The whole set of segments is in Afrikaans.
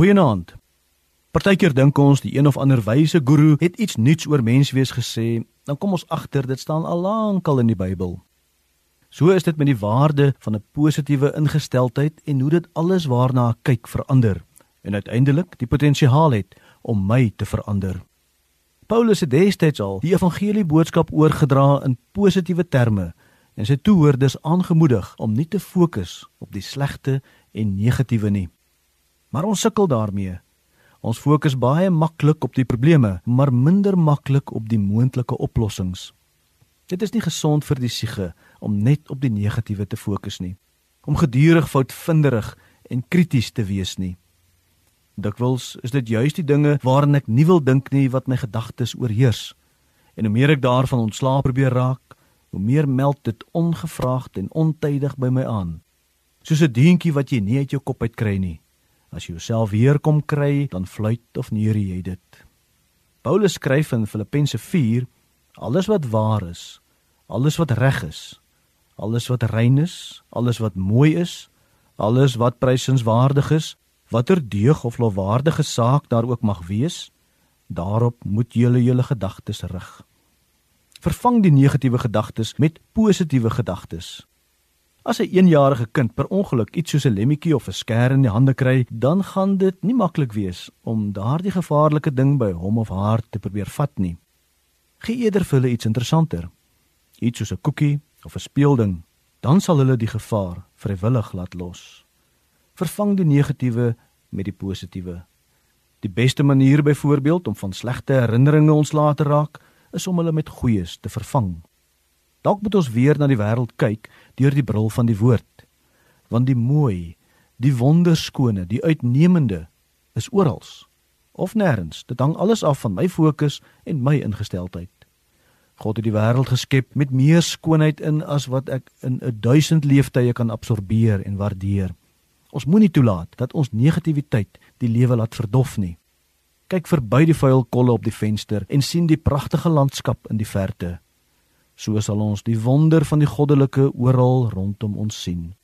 Goeienaand. Partykeer dink ons die een of ander wyse guru het iets nuuts oor menswees gesê, dan kom ons agter dit staan al lankal in die Bybel. So is dit met die waarde van 'n positiewe ingesteldheid en hoe dit alles waarna ek kyk verander en uiteindelik die potensiaal het om my te verander. Paulus het destyds al die evangelie boodskap oorgedra in positiewe terme en sy toehoorders aangemoedig om nie te fokus op die slegte en negatiewe nie. Maar ons sukkel daarmee. Ons fokus baie maklik op die probleme, maar minder maklik op die moontlike oplossings. Dit is nie gesond vir die siege om net op die negatiewe te fokus nie, om gedurig foutvinderig en krities te wees nie. Dikwels is dit juist die dinge waaraan ek nie wil dink nie wat my gedagtes oorheers. En hoe meer ek daarvan ontslaap probeer raak, hoe meer meld dit ongevraagd en ontydig by my aan. Soos 'n deentjie wat jy nie uit jou kop uit kry nie. As jy jouself weer kom kry, dan fluit of neer jy dit. Paulus skryf in Filippense 4: Alles wat waar is, alles wat reg is, alles wat rein is, alles wat mooi is, alles wat prysenswaardig is, watter deug of lofwaardige saak daar ook mag wees, daarop moet julle julle gedagtes rig. Vervang die negatiewe gedagtes met positiewe gedagtes. As 'n eenjarige kind per ongeluk iets soos 'n lemmetjie of 'n skêr in die hande kry, dan gaan dit nie maklik wees om daardie gevaarlike ding by hom of haar te probeer vat nie. Gee eerder vir hulle iets interessanter. Iets soos 'n koekie of 'n speelding, dan sal hulle die gevaar vrywillig laat los vervang die negatiewe met die positiewe. Die beste manier byvoorbeeld om van slegte herinneringe ontslae te raak, is om hulle met goeies te vervang. Dalk moet ons weer na die wêreld kyk deur die bril van die woord. Want die mooi, die wonderskone, die uitnemende is oral of nêrens. Dit hang alles af van my fokus en my ingesteldheid. God het die wêreld geskep met meer skoonheid in as wat ek in 'n duisend leeftye kan absorbeer en waardeer. Ons moenie toelaat dat ons negativiteit die lewe laat verdof nie. Kyk verby die vuil kolle op die venster en sien die pragtige landskap in die verte. So sal ons die wonder van die goddelike oral rondom ons sien.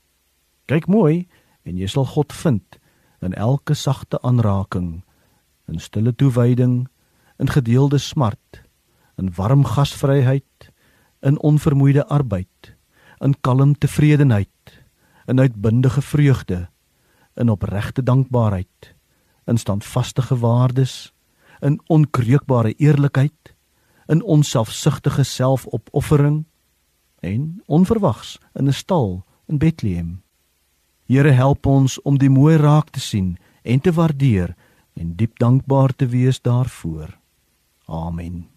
Kyk mooi en jy sal God vind in elke sagte aanraking, in stille toewyding, in gedeelde smart, in warm gasvryheid, in onvermoeide arbeid, in kalm tevredenheid, in uitbundige vreugde in opregte dankbaarheid, in standvaste waardes, in onkreukbare eerlikheid, in onselfsugtige selfopoffering en onverwags in 'n stal in Bethlehem. Here help ons om die mooi raak te sien en te waardeer en diep dankbaar te wees daarvoor. Amen.